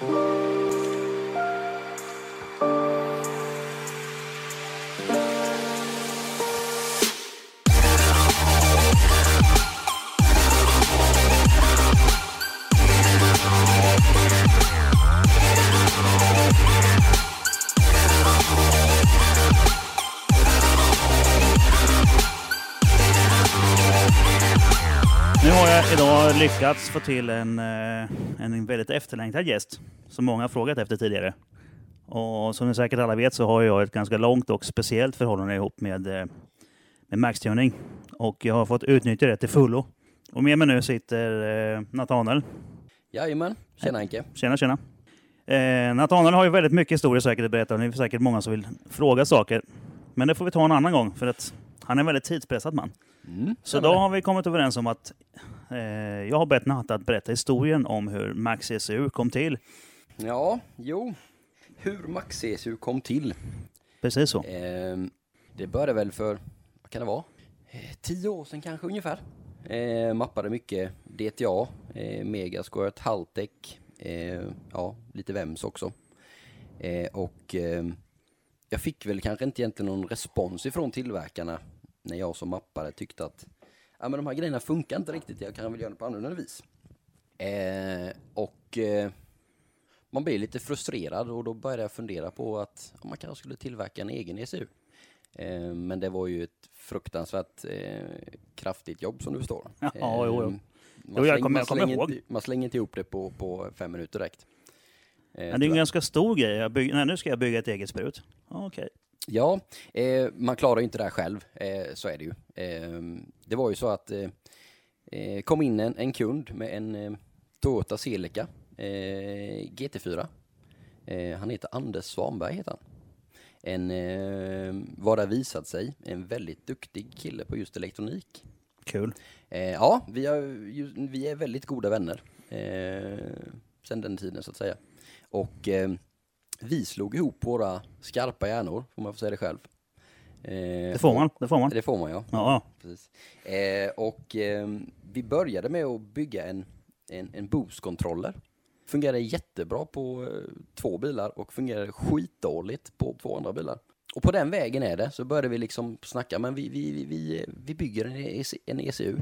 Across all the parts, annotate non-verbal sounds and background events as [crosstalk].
Nu lyckats få till en, eh, en väldigt efterlängtad gäst som många har frågat efter tidigare. Och som ni säkert alla vet så har jag ett ganska långt och speciellt förhållande ihop med, eh, med Max-tuning. Och jag har fått utnyttja det till fullo. Och med mig nu sitter eh, Nathanael. Jajamän, tjena Henke. Tjena, tjena. Eh, Nathanael har ju väldigt mycket historia säkert att berätta och det är säkert många som vill fråga saker. Men det får vi ta en annan gång för att han är en väldigt tidspressad man. Mm, Så då har vi kommit överens om att eh, jag har bett Natta att berätta historien om hur Max ECU kom till. Ja, jo. Hur Max ECU kom till. Precis så. Ehm, det började väl för, vad kan det vara? Eh, tio år sedan kanske ungefär. Eh, mappade mycket DTA, eh, Megasquirt, Haltec, eh, ja, lite VEMS också. Eh, och ehm, jag fick väl kanske inte egentligen någon respons ifrån tillverkarna när jag som mappare tyckte att ja, men de här grejerna funkar inte riktigt, jag kan väl göra det på annorlunda vis. Eh, och eh, man blir lite frustrerad och då började jag fundera på att ja, man kanske skulle tillverka en egen ECU. Eh, men det var ju ett fruktansvärt eh, kraftigt jobb som du förstår. [laughs] Ja, jo, jo. man, Jo, jag slänger, kommer- man, slänger inte, man slänger inte ihop det på, på fem minuter direkt. Eh, Men det är en ganska stor grej. Jag bygg... Nej, nu ska jag bygga ett eget sprut. Okej. Ja, eh, man klarar ju inte det här själv, eh, så är det ju. Eh, det var ju så att eh, eh, kom in en, en kund med en eh, Toyota Celica eh, GT4. Eh, han heter Anders Svanberg heter han. En, eh, vad det har visat sig, en väldigt duktig kille på just elektronik. Kul. Ja, vi, har, ju, vi är väldigt goda vänner eh, sen den tiden så att säga. Och vi slog ihop våra skarpa hjärnor, får man få säga det själv. Eh, Det får man. Det får man. Det får man ja. Ja, Precis. Eh, och eh, vi började med att bygga en, en, en boost-controller. Fungerade jättebra på eh, två bilar och fungerade skitdåligt på två andra bilar. Och på den vägen är det, så började vi liksom snacka, men vi, vi, vi, vi, bygger en, EC, en ECU.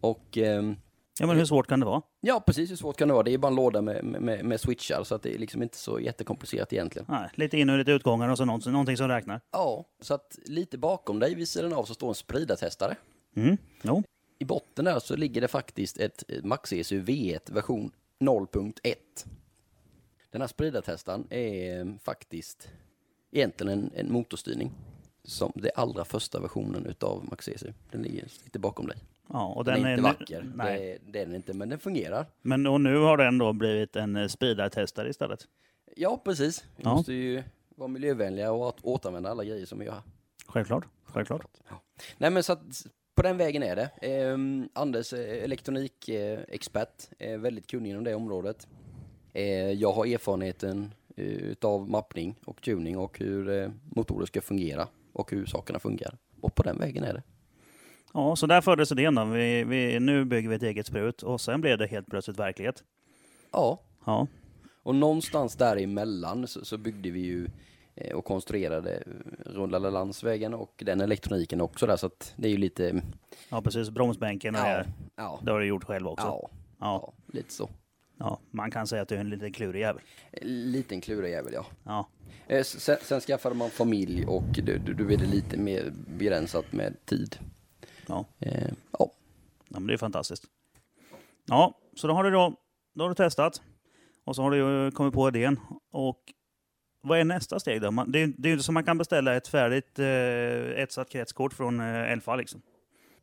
Och ehm, ja, men hur svårt kan det vara? ja, precis hur svårt kan det vara? Det är bara en låda med, med, med switchar, så att det är liksom inte så jättekomplicerat egentligen. Nej, lite in och lite utgångar och så någonting, någonting som räknar. Ja, så att lite bakom dig vid sidan av så står en spridartestare. Mm. Jo. I botten där så ligger det faktiskt ett Max ECU V1 version 0.1. Den här spridartestaren är eh, faktiskt egentligen en, en motorstyrning. Som det allra första versionen utav Max ECU. Den ligger lite bakom dig. Ja, och Den, den, är inte nu- vacker, Nej. det, det är den inte, men den fungerar. Men och nu har den då blivit en eh, speedartestare istället. Ja, precis. Vi Ja. måste ju vara miljövänliga och åt- återanvända alla grejer som vi gör här. Självklart. Självklart. Ja. Nej men så att på den vägen är det. Ehm, Anders är elektronikexpert, är väldigt kunnig inom det området. Eh, jag har erfarenheten eh, utav mappning och tuning och hur eh, motorer ska fungera och hur sakerna fungerar. Och på den vägen är det. Ja, så där föddes idén då. Vi, vi, nu bygger vi ett eget sprut och sen blev det helt plötsligt verklighet. Ja, Ja, och någonstans däremellan så, så byggde vi ju eh, och konstruerade eh, Rundlalla landsvägen och den elektroniken också där så att det är ju lite... ja precis. Bromsbänken och Ja, det, ja, det har du gjort själv också. ja, Ja, ja, lite så. ja. Man kan säga att du är en liten klurig jävel. Liten klurig jävel ja. Ja, Eh, Sen, sen skaffade man familj och du, du, du blev det lite mer begränsat med tid. Ja. Eh, ja. Ja, men det är fantastiskt. Ja, så då har du då, då har du testat och så har du kommit på idén. Och vad är nästa steg då? Man, det, är- det är ju inte som man kan beställa ett färdigt eh, etsat kretskort från eh, Elfa liksom.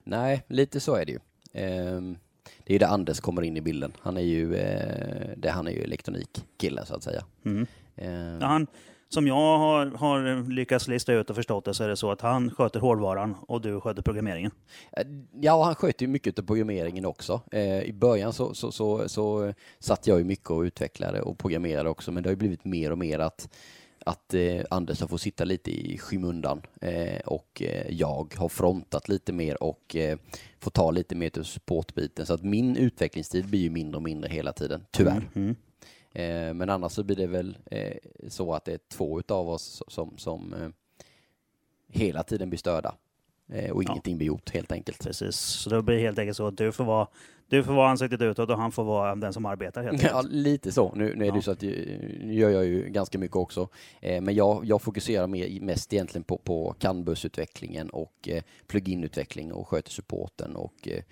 Nej, lite så är det ju. Ehm, det är ju där Anders kommer in i bilden. Han är ju, eh, det, han är ju elektronikkille så att säga. Mm. Ja, han, som jag har, har lyckats lista ut och förstått det så är det så att han sköter hårdvaran och du sköter programmeringen. Eh, Ja, han sköter ju mycket av programmeringen också. Eh, I början så, så, så, så satt jag ju mycket och utvecklade och programmerade också, men det har blivit mer och mer att, att eh, Anders har fått sitta lite i skymundan eh, och eh, jag har frontat lite mer och eh, får ta lite mer till supportbiten. Så att min utvecklingstid blir ju mindre och mindre hela tiden, tyvärr. Mm. Eh, men annars så blir det väl eh, så att det är två utav oss som, som eh, hela tiden blir störda. Eh, och Ja. ingenting blir gjort helt enkelt. Precis. Så det blir helt enkelt så att du får vara, du får vara ansiktet utåt och han får vara den som arbetar helt [laughs] Ja, enkelt. lite så. Nu, nu är det Ja. så att ju- nu gör jag ju ganska mycket också. Eh, men jag, jag fokuserar mer, mest egentligen på, på CAN-bussutvecklingen och eh, plugin-utveckling och sköter supporten och eh,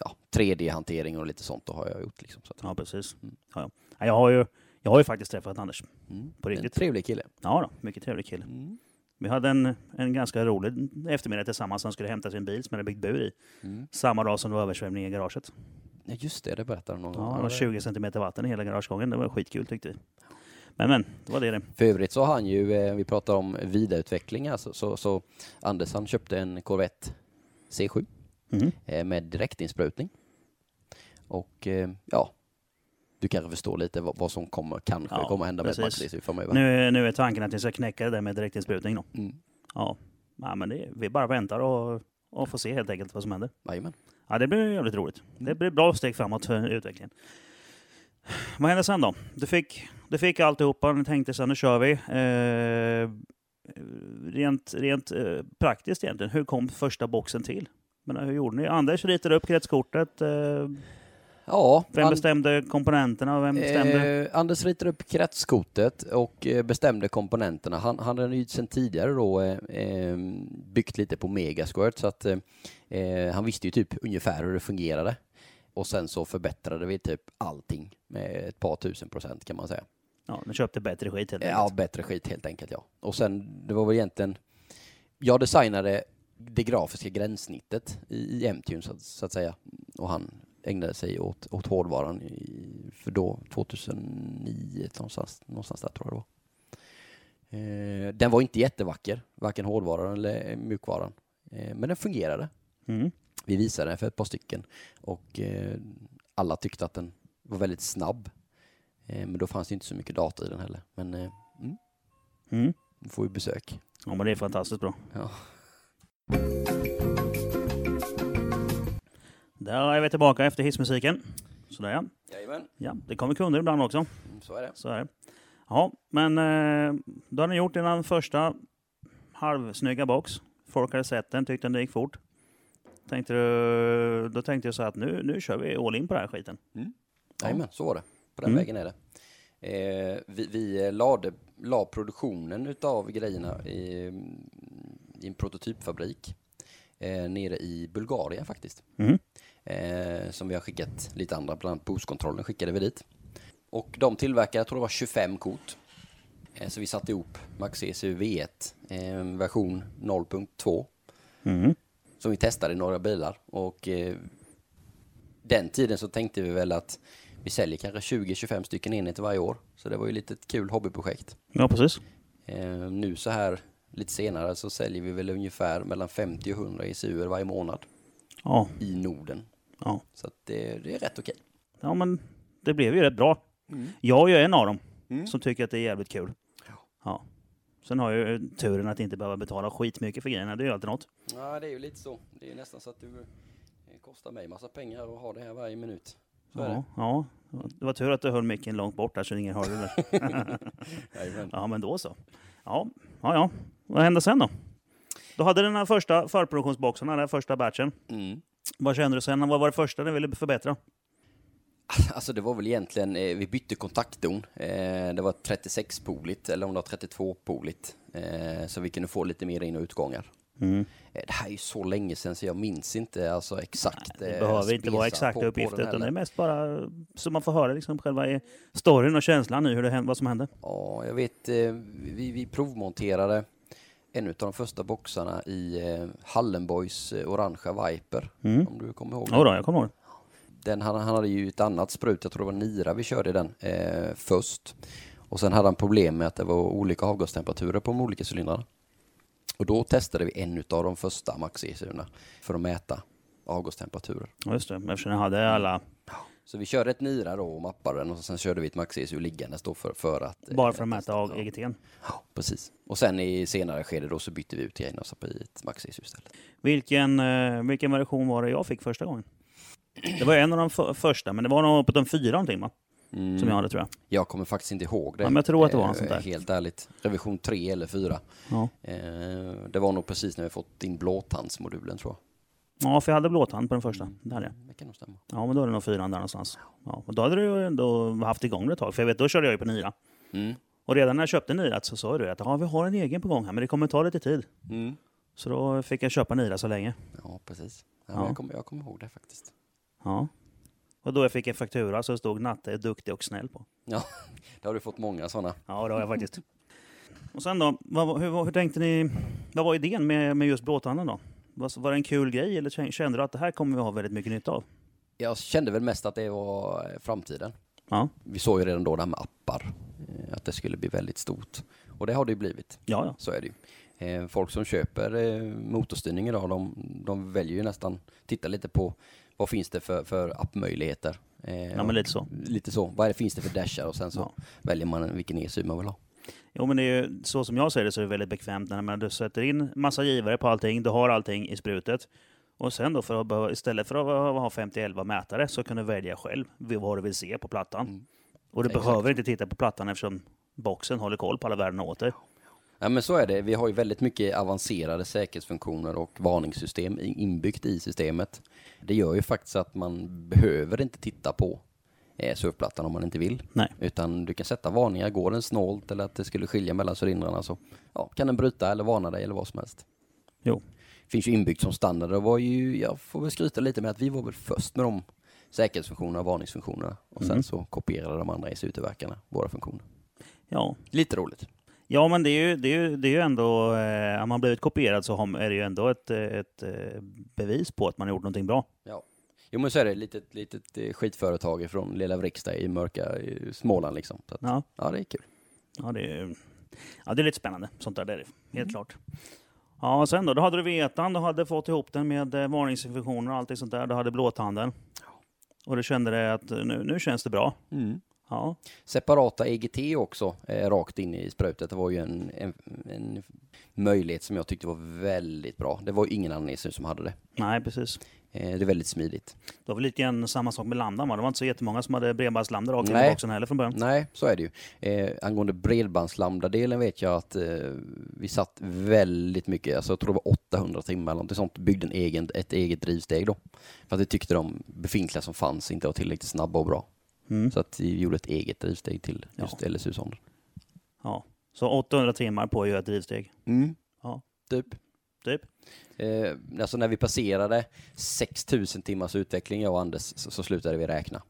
ja, 3D-hantering och lite sånt då har jag gjort. Liksom, så att, Ja, precis. Mm. Ja, ja. Ja, Jag, har ju, jag har ju faktiskt träffat Anders. mm. På riktigt. En trevlig kille. Ja, då, mycket trevlig kille. Mm. Vi hade en, en ganska rolig eftermiddag tillsammans. Han skulle hämta sin bil som han hade byggt bur i. Mm. Samma dag som det var översvämning i garaget. Ja, just det, det berättade de någon Ja, gång. det var 20 centimeter vatten i hela garagegången. Det var skitkul tyckte vi. Men men, det var det det. För övrigt så har han ju, eh, vi pratar om vidareutveckling här, så, så, Anders han köpte en Corvette C7 Mhm. eh, med direktinsprutning. Och eh, ja, du kanske förstår lite vad, vad som kommer, kanske Ja, kommer hända med precis. Maxi framöver. Nu, nu är tanken att vi ska knäcka det där med direktinsprutning då. Mm. Ja, ja men det, vi bara väntar och, och får se helt enkelt vad som händer. Jajamän. Ja, det blir jävligt roligt. Det blir bra steg framåt för utvecklingen. Vad hände sen då? Du fick, du fick alltihopa, ni tänkte här, nu kör vi. Eh, rent rent eh, praktiskt egentligen, hur kom första boxen till? Men hur gjorde ni? Anders ritade upp kretskortet. Eh, Ja, vem han- bestämde komponenterna och vem bestämde? Eh, Anders ritade upp kretskortet och eh, bestämde komponenterna. Han, han hade ju sedan tidigare då eh, eh, byggt lite på Megasquirt så att eh, eh, han visste ju typ ungefär hur det fungerade. Och sen så förbättrade vi typ allting med ett par tusen procent kan man säga. Ja, ni köpte bättre skit helt Ja, enkelt. bättre skit helt enkelt ja. Och sen, det var väl egentligen, jag designade det grafiska gränssnittet i, i M-Tune så att säga. Och han ägnade sig åt, åt hårdvaran i, för då, 2009 någonstans, någonstans där tror jag det var. Eh, den var inte jättevacker, varken hårdvaran eller mjukvaran. Eh, men den fungerade. Mm. Vi visade den för ett par stycken och eh, alla tyckte att den var väldigt snabb. Eh, men då fanns det inte så mycket data i den heller. Men eh, mm, Mm. får vi besök. Ja, men det är fantastiskt bra. Ja. Där är vi tillbaka efter hissmusiken. Sådär ja. Jajamän, ja. Det kommer kunder ibland också. mm, så är det. Så är det. Ja, men eh, då har ni gjort er första halvsnygga box. Folk hade sett den, tyckte det gick fort. Tänkte du, då tänkte jag så att nu, nu kör vi all in på den här skiten. Jajamän, så var det. På den Mm. vägen är det. Eh, vi vi lade, la produktionen utav grejerna i, i en prototypfabrik eh, nere i Bulgarien faktiskt. Mm. Eh, som vi har skickat lite andra, bland annat Boostkontrollen skickade vi dit. Och de tillverkade, jag tror det var 25 kort. Eh, så vi satte ihop Max ECU V1 eh, version 0.2 Mm. som vi testade i några bilar. Och eh, den tiden så tänkte vi väl att vi säljer kanske 20-25 stycken enheter varje år. Så det var ju lite ett kul hobbyprojekt. Ja, precis. Eh, nu så här lite senare så säljer vi väl ungefär mellan 50 och 100 ECUer varje månad Ja, i Norden. Ja. Så det, det är rätt okej. ja, men det blev ju rätt bra. Jag är ju en av dem som tycker att det är jävligt kul. Ja. Sen har jag ju turen att inte behöva betala skitmycket för grejerna. Det är ju alltid något. Ja, det är ju lite så. Det är nästan så att det eh, kostar mig massa pengar att ha det här varje minut. Så Ja, ja. Det var tur att du höll micken långt bort där så ingen hörde det. det. [laughs] Ja, men då så. Ja, ja, ja. Vad hände sen då? Du hade den här första förproduktionsboxen, den här första batchen. Mm. Vad kände du sen? Vad var det första ni ville förbättra? Alltså det var väl egentligen, eh, vi bytte kontaktdon. Eh, det var 36-poligt, eller om det var 32-poligt. Eh, så vi kunde få lite mer in och utgångar. Mm. Det här är ju så länge sedan så jag minns inte alltså exakt. Det eh, behöver inte vara exakta på- uppgifter, utan det är mest bara så man får höra liksom själva storyn och känslan i hur det vad som hände. Ja, jag vet, vi, vi provmonterade en av de första boxarna i eh, Hallenboys eh, orangea Viper. Mm. Om du kommer ihåg Ja, då, jag kommer ihåg. Den, han, han hade ju ett annat sprut, jag tror det var Nira vi körde den eh, först. Och sen hade han problem med att det var olika avgastemperaturer på de olika cylindrarna. Och då testade vi en av de första max ECUerna för att mäta avgastemperaturer. Ja, just det. Eftersom jag hade alla, Så vi körde ett Nira då och mappade den och sen körde vi ett max ECU liggandes då för, för att... eh, bara för att mäta. EGT'n. Ja, precis. Och sen i senare skede då så bytte vi ut grejerna och satte i ett max ECU istället. Vilken, eh, vilken version var det jag fick första gången? Det var en av de för, första, men det var nog uppåt en fyra någonting va? Mm. som jag hade tror jag. Jag kommer faktiskt inte ihåg det. Ja, men jag tror att det var eh, något sånt där. Helt ärligt. Revision 3 eller 4. Ja. Det var nog precis när vi fått in blåtandsmodulen tror jag. Ja, för jag hade blåtand på den första. Det hade jag. Det kan nog stämma. Ja, men då är det nog fyran där någonstans. Ja, och då hade du ju ändå haft igång det ett tag. För jag vet, då körde jag ju på Nira. Mm. Och redan när jag köpte Nirat så sa du att ja, vi har en egen på gång här, men det kommer ta lite tid. Mm. Så då fick jag köpa Nira så länge. Ja, precis. Ja, Ja. Jag, kommer, jag kommer ihåg det faktiskt. Ja. Och då jag fick en faktura så stod Natte är duktig och snäll på. Ja, [laughs] det har du fått många sådana. Ja, det har jag faktiskt. Och sen då, vad, hur, hur tänkte ni, vad var idén med, med just båthandeln då? Var, det en kul grej eller kände du att det här kommer vi ha väldigt mycket nytta av? Jag kände väl mest att det var eh, framtiden. Ja, Vi såg ju redan då det här med appar, eh, att det skulle bli väldigt stort. Och det har det ju blivit, ja, ja. så är det ju. Eh, Folk som köper motorstyrning idag, de, de väljer ju nästan, titta lite på vad finns det för, för appmöjligheter. Ja men lite så. Lite så. Vad det, finns det för dashar och sen så Ja. väljer man vilken ECU man vill ha. Jo men det är ju så som jag ser det så är det väldigt bekvämt när man, du sätter in massa givare på allting, du har allting i sprutet. Och sen då för att, istället för att ha 50-11 mätare så kan du välja själv vad du vill se på plattan. Mm. Och du Exakt. behöver inte titta på plattan eftersom boxen håller koll på alla värden åt dig. Ja men så är det. Vi har ju väldigt mycket avancerade säkerhetsfunktioner och varningssystem inbyggt i systemet. Det gör ju faktiskt att man behöver inte titta på surfplattan om man inte vill. Nej. Utan du kan sätta varningar, går den snålt eller att det skulle skilja mellan cylindrarna så ja, kan den bryta eller varna dig eller vad som helst. Jo. Finns ju inbyggt som standard och var ju, jag får väl skryta lite med att vi var väl först med de säkerhetsfunktionerna och varningsfunktionerna. Och sen Mm. så kopierade de andra ECU-tillverkarna våra funktioner. Ja, Lite roligt. Ja, men det är ju, det är ju, det är ju ändå, eh, om man blivit kopierad så har, är det ju ändå ett, eh, ett eh, bevis på att man har gjort någonting bra. Ja. Jo men så är det, litet, litet eh, skitföretag från lilla Vrigstad i mörka i Småland liksom. Att, Ja, ja, det är kul. ja, det, är, ja, det är lite spännande. Sånt där, det är det. Helt Mm. klart. Ja, och sen då, då hade du vetan, du hade fått ihop den med eh, varningsinfektioner och allt sånt där. Du hade blåtanden. Och du kände det att eh, nu, nu känns det bra. Ja, Separata EGT också, eh, rakt in i sprutet. Det var ju en, en, en möjlighet som jag tyckte var väldigt bra. Det var ju ingen annan ECU som hade det. nej precis. Eh, det är väldigt smidigt. Det var väl lite grann samma sak med lambdan va? Det var inte så jättemånga som hade bredbandslambda rakt in i boxen heller från början. Nej, så är det ju. Eh, angående bredbandslambda-delen vet jag att eh, vi satt väldigt mycket, alltså jag tror det var 800 timmar eller något sånt, byggde en egen, ett eget drivsteg då. För att vi tyckte de befintliga som fanns inte var tillräckligt snabba och bra. Mm. Så att vi gjorde ett eget drivsteg till just LSU-sonden. Ja. Så 800 timmar på att göra ett drivsteg. Mm. Ja. Typ. Typ. Eh, alltså när vi passerade 6000 timmars utveckling, jag och Anders, så, så slutade vi räkna.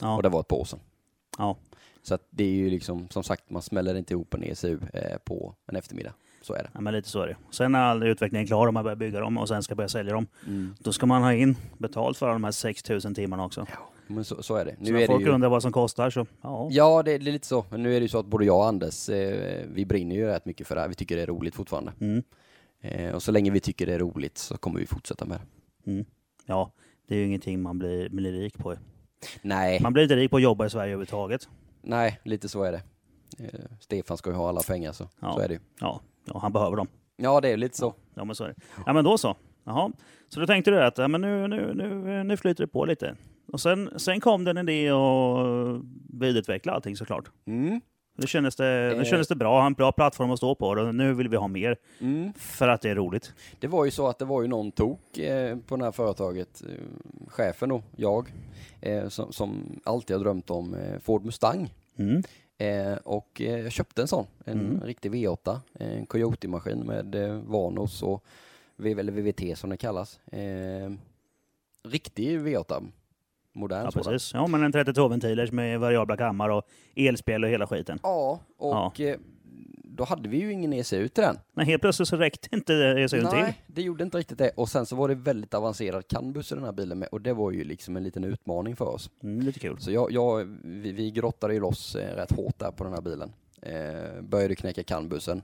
Ja. Och det var ett par år sedan. ja. Så att det är ju liksom, som sagt, man smäller inte ihop en ECU eh, på en eftermiddag. Så är det. Ja, men lite så är det. Sen när all utvecklingen är klar och man börjar bygga dem och sen ska börja sälja dem, Mm. då ska man ha in betalt för de här 6000 timmarna också. Men så, så är det. så Nu när är det folk ju... undrar vad som kostar så, ja. Ja, det, det är lite så. Men nu är det ju så att både jag och Anders, eh, vi brinner ju rätt mycket för det här. Vi tycker det är roligt fortfarande. Mm. Eh, och så länge vi tycker det är roligt så kommer vi fortsätta med det. Mm. Ja, det är ju ingenting man blir, blir rik på. Nej, Man blir inte rik på att jobba i Sverige överhuvudtaget. nej, lite så är det. Eh, Stefan ska ju ha alla pengar så, Ja. så är det ju. Ja, ja han behöver dem. Ja, det är lite så. Ja, men så är det. Ja, men då så. Jaha. Så då tänkte du att ja, men nu, nu, nu, nu flyter det på lite. Och sen, sen kom det en idé att vidareutveckla allting såklart. Mm. Nu kändes det, nu kändes det bra, en bra plattform att stå på och nu vill vi ha mer. Mm. För att det är roligt. Det var ju så att det var ju någon tok eh, på det här företaget, eh, chefen då, jag, eh, som, som alltid har drömt om Ford Mustang. Mm. Och jag köpte en sån, en Mm. riktig V8, en Coyote-maskin med Vanos och VVT som det kallas. Riktig V8, modern Ja, sådan. precis. Ja, men en 32-ventilers med variabla kammar och elspel och hela skiten. Ja, och Eh, då hade vi ju ingen ECU till den. Men helt plötsligt så räckte inte ECUn till. Nej, det gjorde inte riktigt det. Och sen så var det väldigt avancerad CAN-buss i den här bilen med och det var ju liksom en liten utmaning för oss. Mm, lite kul. Så jag, jag, vi, vi grottade ju loss eh, rätt hårt där på den här bilen. Eh, började knäcka CAN-bussen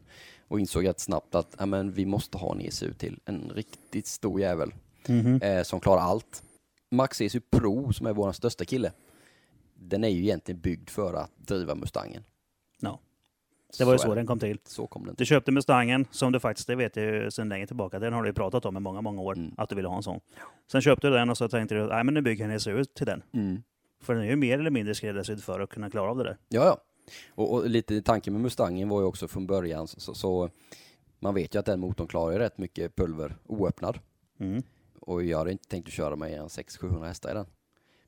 och insåg rätt snabbt att ja, men vi måste ha en ECU till. En riktigt stor jävel Mhm. eh, som klarar allt. Max ECU Pro som är vår största kille. Den är ju egentligen byggd för att driva Mustangen. Ja. Det var ju så den kom till. Så kom den Du till. köpte Mustangen, som du faktiskt, det vet jag ju sedan länge tillbaka, den har du ju pratat om i många, många år, Mm. att du ville ha en sån. Sen köpte du den och så tänkte du, nej men nu bygger jag en ECU till den. Mm. För den är ju mer eller mindre skräddarsydd för att kunna klara av det där. Ja, ja. Och, och lite tanken med Mustangen var ju också från början så, så man vet ju att den motorn klarar ju rätt mycket pulver oöppnad. Mm. Och jag hade inte tänkt att köra med en 600-700 hästar i den.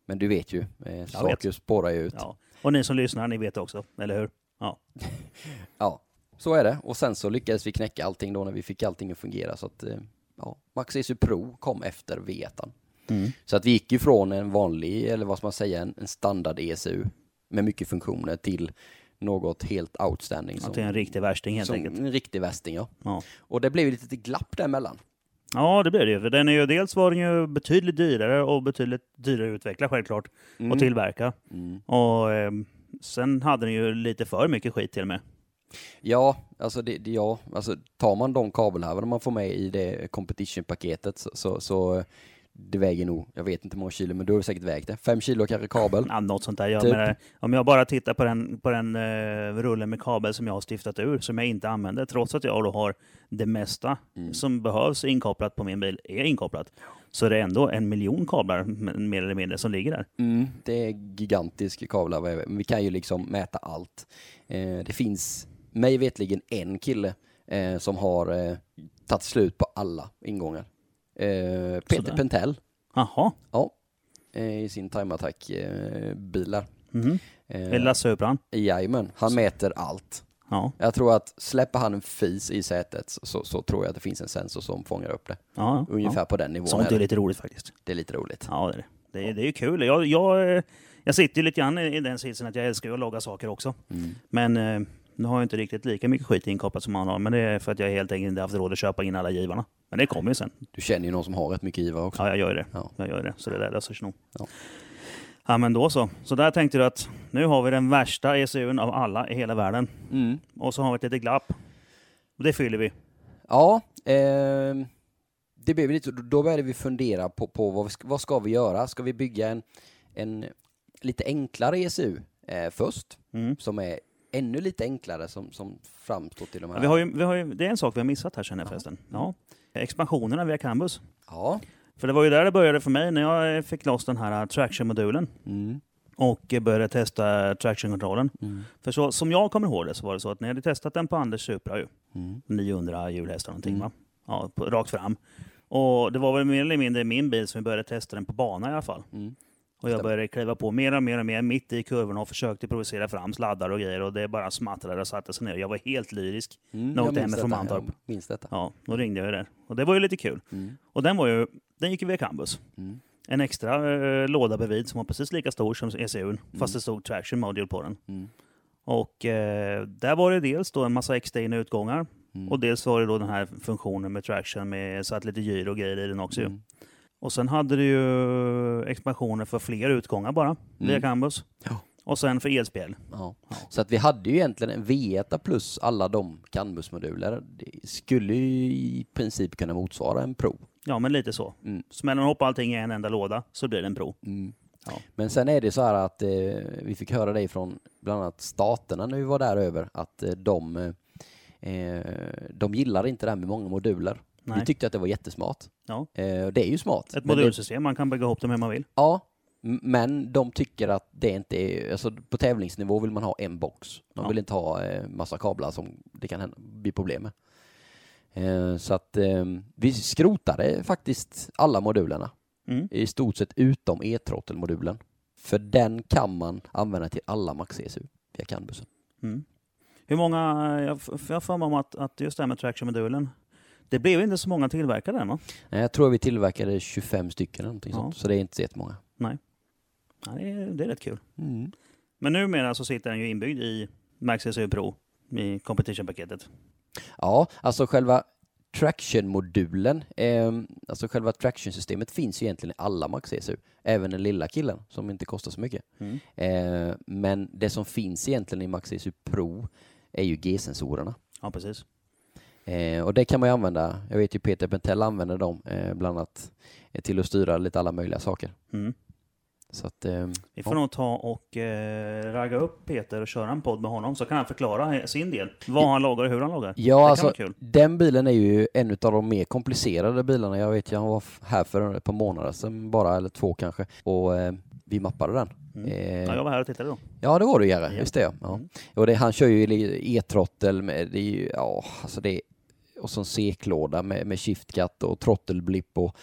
Men du vet ju, eh, vet. saker spårar ju ut. Ja. Och ni som lyssnar, ni vet också, eller hur? Ja. [laughs] Ja, så är det. Och sen så lyckades vi knäcka allting då när vi fick allting att fungera. Så att, eh, ja, Max ECU Pro kom efter V1. Mm. Så att vi gick ju från en vanlig, eller vad ska man säga, en, en standard ECU med mycket funktioner till något helt outstanding. Det är en riktig värsting helt enkelt. en riktig västing, ja. Ja. Och det blev lite glapp däremellan. Ja, det blir det ju. För den är ju, dels var den ju betydligt dyrare och betydligt dyrare att utveckla självklart. Mm. Och tillverka. Mm. Och eh, sen hade den ju lite för mycket skit till och med. Ja, alltså, det, det, ja, alltså tar man de kabelhävarna man får med i det competition-paketet så, så, så det väger nog, jag vet inte hur många kilo, men du har säkert vägt det. Fem kilo kanske kabel. Ja, något sånt där. Jag Typ. menar, om jag bara tittar på den, på den eh, rullen med kabel som jag har stiftat ur, som jag inte använder, trots att jag då har det mesta Mm. som behövs inkopplat på min bil, är inkopplat, så är det ändå en miljon kablar, mer eller mindre, som ligger där. Mm, det är gigantisk kablar, vi kan ju liksom mäta allt. Eh, det finns mig vetligen en kille eh, som har eh, tagit slut på alla ingångar. Eh, Peter Sådär. Pentell, Jaha. ja, eh, i sin Time Attack-bilar. Mhm. Eh, Är det Lasse Uppran? Jajamän, han mäter allt. Ja. Jag tror att släpper han en fis i sätet så, så, tror jag att det finns en sensor som fångar upp det. ja. Ungefär ja. på den nivån. Sånt är lite roligt faktiskt. det är lite roligt. Ja, det är det. Det är, det är ju kul. Jag, jag, eh, jag sitter ju lite grann i den sitsen att jag älskar att logga saker också. Mm. Men eh, nu har jag inte riktigt lika mycket skit inkopplat som han har. Men det är för att jag helt enkelt inte haft råd att köpa in alla givarna. Men det kommer ju sen. Du känner ju någon som har rätt mycket givare också. Ja, jag gör det. Ja. Jag gör det. Så det där löser sig nog. Ja. Ja, men då så. Så där tänkte du att nu har vi den värsta ECUn av alla i hela världen. Mm. Och så har vi ett litet glapp. Och det fyller vi. Ja, ehm, det blev lite, då började vi fundera på, på vad, vi ska, vad ska vi göra? Ska vi bygga en, en lite enklare ECU eh, först, Mm. som är ännu lite enklare som, som framstår till de här? Ja, vi har ju, vi har ju, det är en sak vi har missat här känner jag förresten. Ja. Expansionerna via Cambus. Ja. För det var ju där det började för mig när jag fick loss den här traction-modulen Mm. och började testa traction-kontrollen. Mm. För så, som jag kommer ihåg det så var det så att när jag hade testat den på Anders Supra ju, Mm. 900 hjulhästar någonting Mm. va? Ja, på, rakt fram. Och det var väl mer eller mindre min bil som vi började testa den på bana i alla fall. Mm. Och jag började kliva på mer och mer och mer mitt i kurvorna och försökte provocera fram sladdar och grejer och det bara smattrade och satte sig ner. Jag var helt lyrisk. Mm. När jag åkte minns hem från detta, Mantorp. Jag minns detta. Ja, då ringde jag ju där. Och det var ju lite kul. Mm. Och den var ju, den gick ju via Cambus. Mm. En extra eh, låda bredvid som var precis lika stor som ECUn, fast det stod traction module på den. Mm. Och eh, där var det dels då en massa extra utgångar Mm. och dels var det då den här funktionen med traction med satt lite gyro och grejer i den också. ju. Mm. Och sen hade du ju expansioner för fler utgångar bara via Mm. Cambus. Ja. Och sen för elspel. Ja. Ja. Så att vi hade ju egentligen en V1 plus alla de Canbus-moduler. Det skulle ju i princip kunna motsvara en Pro. Ja, men lite så. Mm. Smäller man ihop allting i en enda låda så blir det en Pro. Mm. Ja. Men sen är det så här att eh, vi fick höra det från bland annat staterna när vi var där över att eh, de, eh, de gillar inte det här med många moduler. Nej. Vi tyckte att det var jättesmart. Ja. Eh, det är ju smart. Ett modulsystem, man kan bygga ihop dem hur man vill. Ja, men de tycker att det inte är, alltså på tävlingsnivå vill man ha en box. De Ja. vill inte ha eh, massa kablar som det kan hända, bli problem med. Eh, så att vi skrotade faktiskt alla modulerna. Mm. I stort sett utom e-trottelmodulen. För den kan man använda till alla Max ECU via Canbusen. Mm. Hur många, jag har för mig om att, att just det här med traction-modulen, det blev inte så många tillverkade än va? Nej, Jag tror vi tillverkade 25 stycken någonting Ja. sånt, så det är inte så jättemånga. Ja, det, är, det är rätt kul. Mm. Men numera så sitter den ju inbyggd i Max SU Pro i competition-paketet. Ja, alltså själva traction-modulen, eh, alltså själva traction-systemet finns ju egentligen i alla Max ECU. Även den lilla killen som inte kostar så mycket. Mm. Eh, men det som finns egentligen i Max ECU Pro är ju G-sensorerna. Ja, precis. Eh, och det kan man ju använda, jag vet ju Peter Pentell använder dem eh, bland annat eh, till att styra lite alla möjliga saker. Mm. Så att, eh, Vi får Ja. nog ta och eh, ragga upp Peter och köra en podd med honom så kan han förklara sin del. Vad han lagar och hur han lagar. ja, det alltså den bilen är ju en av de mer komplicerade bilarna. Jag vet, jag var f- här för ett par månader sedan bara, eller två kanske. Och eh, vi mappade den. Mm. Eh, Ja, jag var här och tittade då. Ja, det var du Jerry, Ja. just det. Ja. Mm. Och det, han kör ju e-trottel med, det är ju, ja, alltså det och så en seklåda med, med shiftcut och trottelblipp och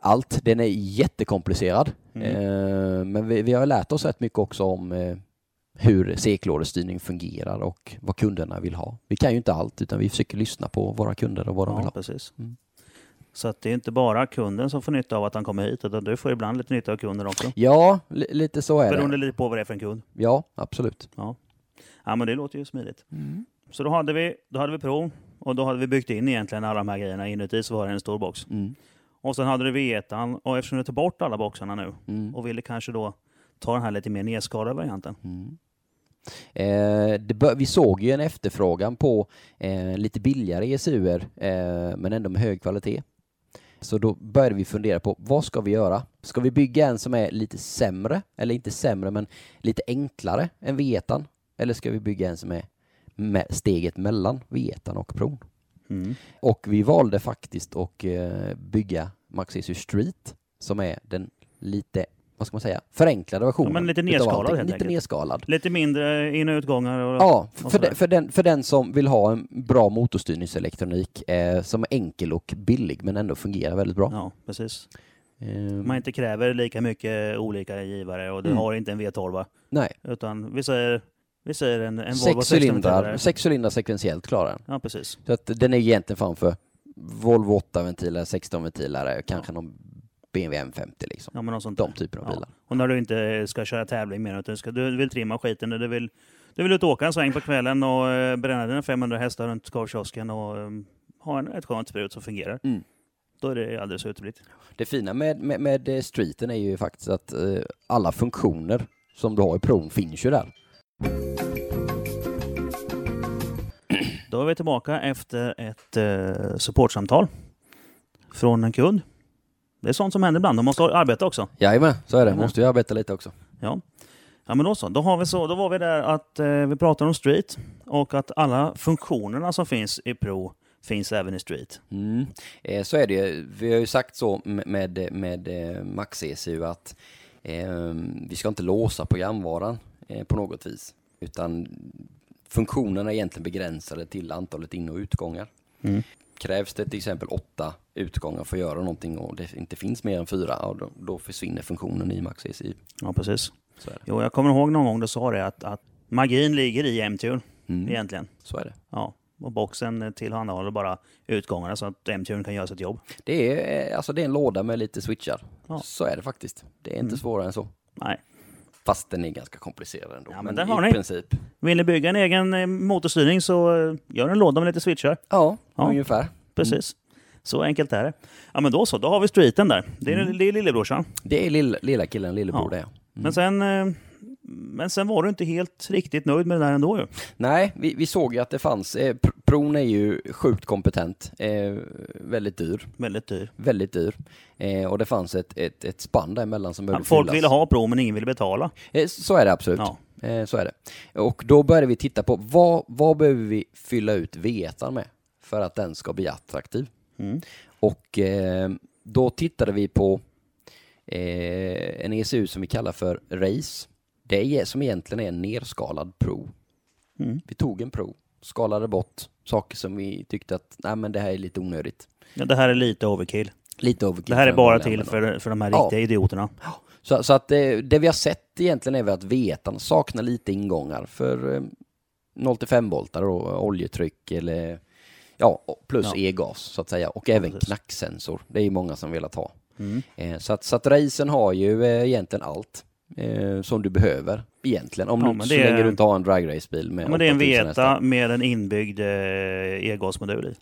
allt. Den är jättekomplicerad. Mm. Eh, men vi, vi har lärt oss rätt mycket också om eh, hur seklådestyrning fungerar och vad kunderna vill ha. Vi kan ju inte allt utan vi försöker lyssna på våra kunder och vad de vill Ja, ha. precis. Mm. Så att det är inte bara kunden som får nytta av att han kommer hit, utan du får ibland lite nytta av kunden också. Ja, li, lite så är Beroende det. lite på vad det är för en kund. Ja, absolut. Ja, men det låter ju smidigt. Så då hade, vi, då hade vi prov och då hade vi byggt in egentligen alla de här grejerna. Inuti så var det en stor box. Mm. Och sen hade du V1 och eftersom du tar bort alla boxarna nu Mm. och ville kanske då ta den här lite mer nedskalade varianten. Mm. Eh, bör, vi såg ju en efterfrågan på eh, lite billigare ECUer eh, men ändå med hög kvalitet. Så då började vi fundera på vad ska vi göra? Ska vi bygga en som är lite sämre, eller inte sämre men lite enklare än V1? Eller ska vi bygga en som är steget mellan V1 och Pron? Mm. Och vi valde faktiskt att eh, bygga Max Street som är den lite, vad ska man säga, förenklade versionen. men lite nedskalad helt Lite enkelt. nedskalad. Lite mindre in och utgångar. Och, Ja, och för, den, för, den, för den som vill ha en bra motorstyrningselektronik eh, som är enkel och billig men ändå fungerar väldigt bra. ja, precis. Eh, Man inte kräver lika mycket olika givare och du Mm. har inte en V12. nej, Utan vi säger, vi säger en, en Volvo sex cylindrar, 16-ventilare. sex cylindrar sekventiellt klarar den. Ja, precis. Så att den är egentligen framför Volvo 8-ventiler, 16-ventilare, kanske någon BMW M50 liksom. Ja, men något sånt De där. typer av Ja. bilar. Och när du inte ska köra tävling mer, utan du, ska, du vill trimma skiten, du vill, du vill ut och åka en sväng på kvällen och eh, bränna dina 500 hästar runt korvkiosken och eh, ha en, ett skönt sprut som fungerar. Mm. Då är det alldeles utblitt. Det fina med, med, med eh, streeten är ju faktiskt att eh, alla funktioner som du har i Pron finns ju där. Då är vi tillbaka efter ett eh, supportsamtal från en kund. Det är sånt som händer ibland. De måste arbeta också. Jajamän, så är det. Jajamän. Måste ju arbeta lite också. Ja. Ja men då så. Då, har vi så. då var vi där att eh, vi pratar om Street och att alla funktionerna som finns i Pro finns även i Street. Mm. Eh, så är det ju. Vi har ju sagt så med, med, med eh, Max ECU att vi ska inte låsa programvaran på något vis. Utan funktionerna är egentligen begränsade till antalet in och utgångar. Mm. Krävs det till exempel åtta utgångar för att göra någonting och det inte finns mer än fyra, ja, då, då försvinner funktionen i Max ECU. Ja precis. Jo, jag kommer ihåg någon gång du sa det att, att magin ligger i M-Tune Mm. egentligen. Så är det. Ja. Och boxen tillhandahåller bara utgångarna så att M-Tune kan göra sitt jobb. Det är, eh, alltså det är en låda med lite switchar. Ja. Så är det faktiskt. Det är inte Mm. svårare än så. Nej. Fast den är ganska komplicerad ändå. Ja, men där har i ni. princip. Vill ni bygga en egen eh, motorstyrning så eh, gör en låda med lite switchar. Ja, Ja. ungefär. Precis. Så enkelt är det. Ja men då så, då har vi streeten där. Det är, Mm. det är lillebrorsan. Det är lilla, lilla killen, lillebror Ja. det. Mm. Men, sen, eh, men sen var du inte helt riktigt nöjd med det där ändå ju. Nej, vi, vi såg ju att det fanns. Eh, Pr- Pron är ju sjukt kompetent. Eh, väldigt dyr. Väldigt dyr. Väldigt dyr. Eh, och det fanns ett, ett, ett spann däremellan som Ja, behövde folk fyllas. ville ha Pro men ingen ville betala. Eh, så är det absolut. Ja. Eh, så är det. Och då började vi titta på vad, vad behöver vi fylla ut V1 med för att den ska bli attraktiv. Mm. Och eh, då tittade vi på eh, en ECU som vi kallar för Race. Det är som egentligen är en nerskalad Pro. Mm. Vi tog en Pro, skalade bort saker som vi tyckte att nej men det här är lite onödigt. Ja, det här är lite overkill. Lite overkill. Det här är bara till för, för de här Ja. riktiga idioterna. Så, så att det, det vi har sett egentligen är väl att V1 saknar lite ingångar för eh, 0-5 voltar och oljetryck eller ja, plus Ja. e-gas så att säga och även precis. knacksensor. Det är ju många som velat ha. Mm. Eh, så att, så att racen har ju eh, egentligen allt eh, som du behöver egentligen. Om Ja, du, så är- länge du inte har en dragracebil Ja, men det är en 8000 hästar. Veta med en inbyggd eh, e-gasmodul i.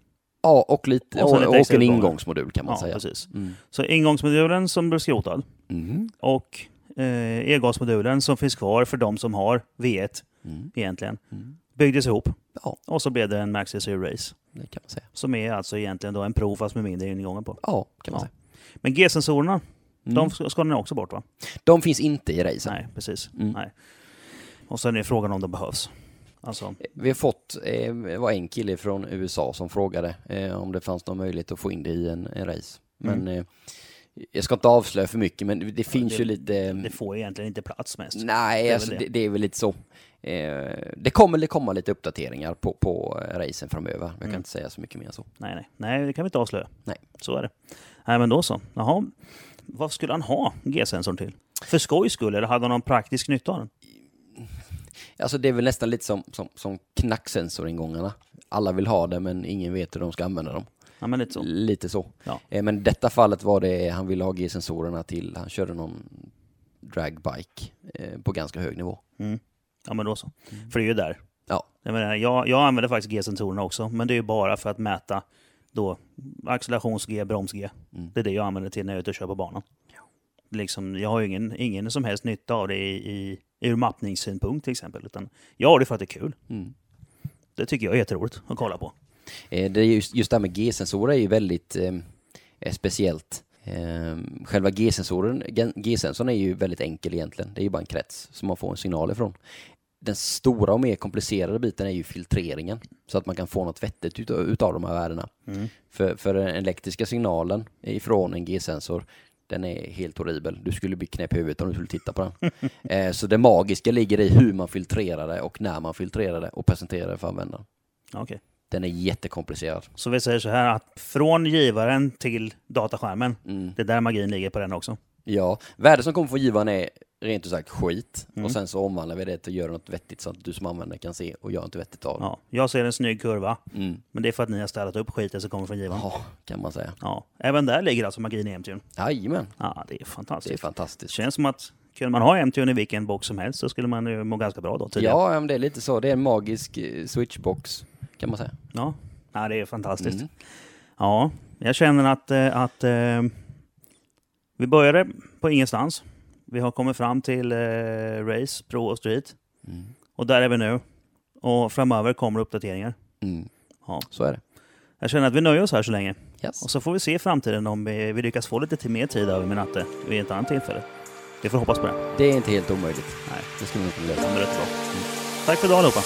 Ja, och, lite, Och och, lite och, en ingångsmodul kan man Ja, säga. precis. Mm. Så ingångsmodulen som blir skrotad Mm. och eh, e-gasmodulen som finns kvar för de som har V1 Mm. egentligen Mm. byggdes ihop. Ja. Och så blev det en Maxi Zero Race. Det kan man säga. Som är alltså egentligen då en Pro fast med mindre ingångar på. Ja, kan man Ja. säga. Men G-sensorerna, Mm. de ska ni också bort va? de finns inte i racen. Nej, precis. Mm. Nej. Och sen är frågan om de behövs. Alltså, Vi har fått, eh, det var en kille från USA som frågade eh, om det fanns någon möjlighet att få in det i en, en race. Men Mm. eh, Jag ska inte avslöja för mycket, men det finns det- ju lite... Det får egentligen inte plats mest. Nej, Det är alltså, väl det. det. Det, är väl lite så. Eh, det kommer väl komma lite uppdateringar på, på eh, racen framöver. Jag kan Mm. inte säga så mycket mer än så. Nej, nej. Nej, det kan vi inte avslöja. Nej. Så är det. Nej, men då så. Jaha. Vad skulle han ha G-sensorn till? För skojs skull, eller hade han någon praktisk nytta av den? Alltså det är väl nästan lite som, som, som knacksensoringångarna. Alla vill ha det, men ingen vet hur de ska använda dem. Ja, men lite så. Lite så. Ja. Eh, Men detta fallet var det, han ville ha G-sensorerna till, han körde någon dragbike eh, på ganska hög nivå. Mm. Ja, men då så. För det är ju där. Ja. Jag, menar, jag, jag använder faktiskt G-sensorerna också, men det är ju bara för att mäta då accelerations-G, broms-G. Mm. Det är det jag använder till när jag är ute och kör på banan. Liksom, jag har ju ingen, ingen som helst nytta av det i, i, ur mappningssynpunkt till exempel. Utan jag har det för att det är kul. Mm. Det tycker jag är jätteroligt att kolla på. Eh, Det är just, just det här med G-sensorer är ju väldigt eh, eh, speciellt. Eh, själva G-sensoren, G- G-sensorn är ju väldigt enkel egentligen. Det är ju bara en krets som man får en signal ifrån. Den stora och mer komplicerade biten är ju filtreringen. Så att man kan få något vettigt utav, utav de här värdena. Mm. För, för den elektriska signalen ifrån en G-sensor, den är helt horribel. Du skulle bli knäpp i huvudet om du skulle titta på den. [laughs] eh, så det magiska ligger i hur man filtrerar det och när man filtrerar det och presenterar det för användaren. Okej. Den är jättekomplicerad. Så vi säger så här att från givaren till dataskärmen, Mm. det är där magin ligger på den också. Ja, värdet som kommer från givaren är rent ut sagt skit. Mm. Och sen så omvandlar vi det till att göra något vettigt så att du som användare kan se och göra något vettigt av det. Ja, jag ser en snygg kurva, Mm. men det är för att ni har städat upp skiten som kommer från givaren. Ja, kan man säga. Ja, även där ligger alltså magin i MTUn. Jajamän, Ja, det är det är fantastiskt. Det fantastiskt. känns som att kunde man ha MTUn i vilken box som helst så skulle man ju må ganska bra då tidigare. Ja, men det är lite så. Det är en magisk eh, switchbox, kan man säga. Ja, ja det är fantastiskt. Mm. Ja, jag känner att, eh, att eh, vi började på ingenstans. Vi har kommit fram till eh, Race, Pro och Street. Mm. Och där är vi nu. Och framöver kommer uppdateringar. Mm. Ja. Så är det. Jag känner att vi nöjer oss här så länge. Yes. Och så får vi se i framtiden om vi, vi lyckas få lite till mer tid över med Natte vid ett annat tillfälle. Vi får hoppas på det. Det är inte helt omöjligt. Nej, Det ska vi nog kunna det lösa. kommer rätt bra. Tack för idag allihopa.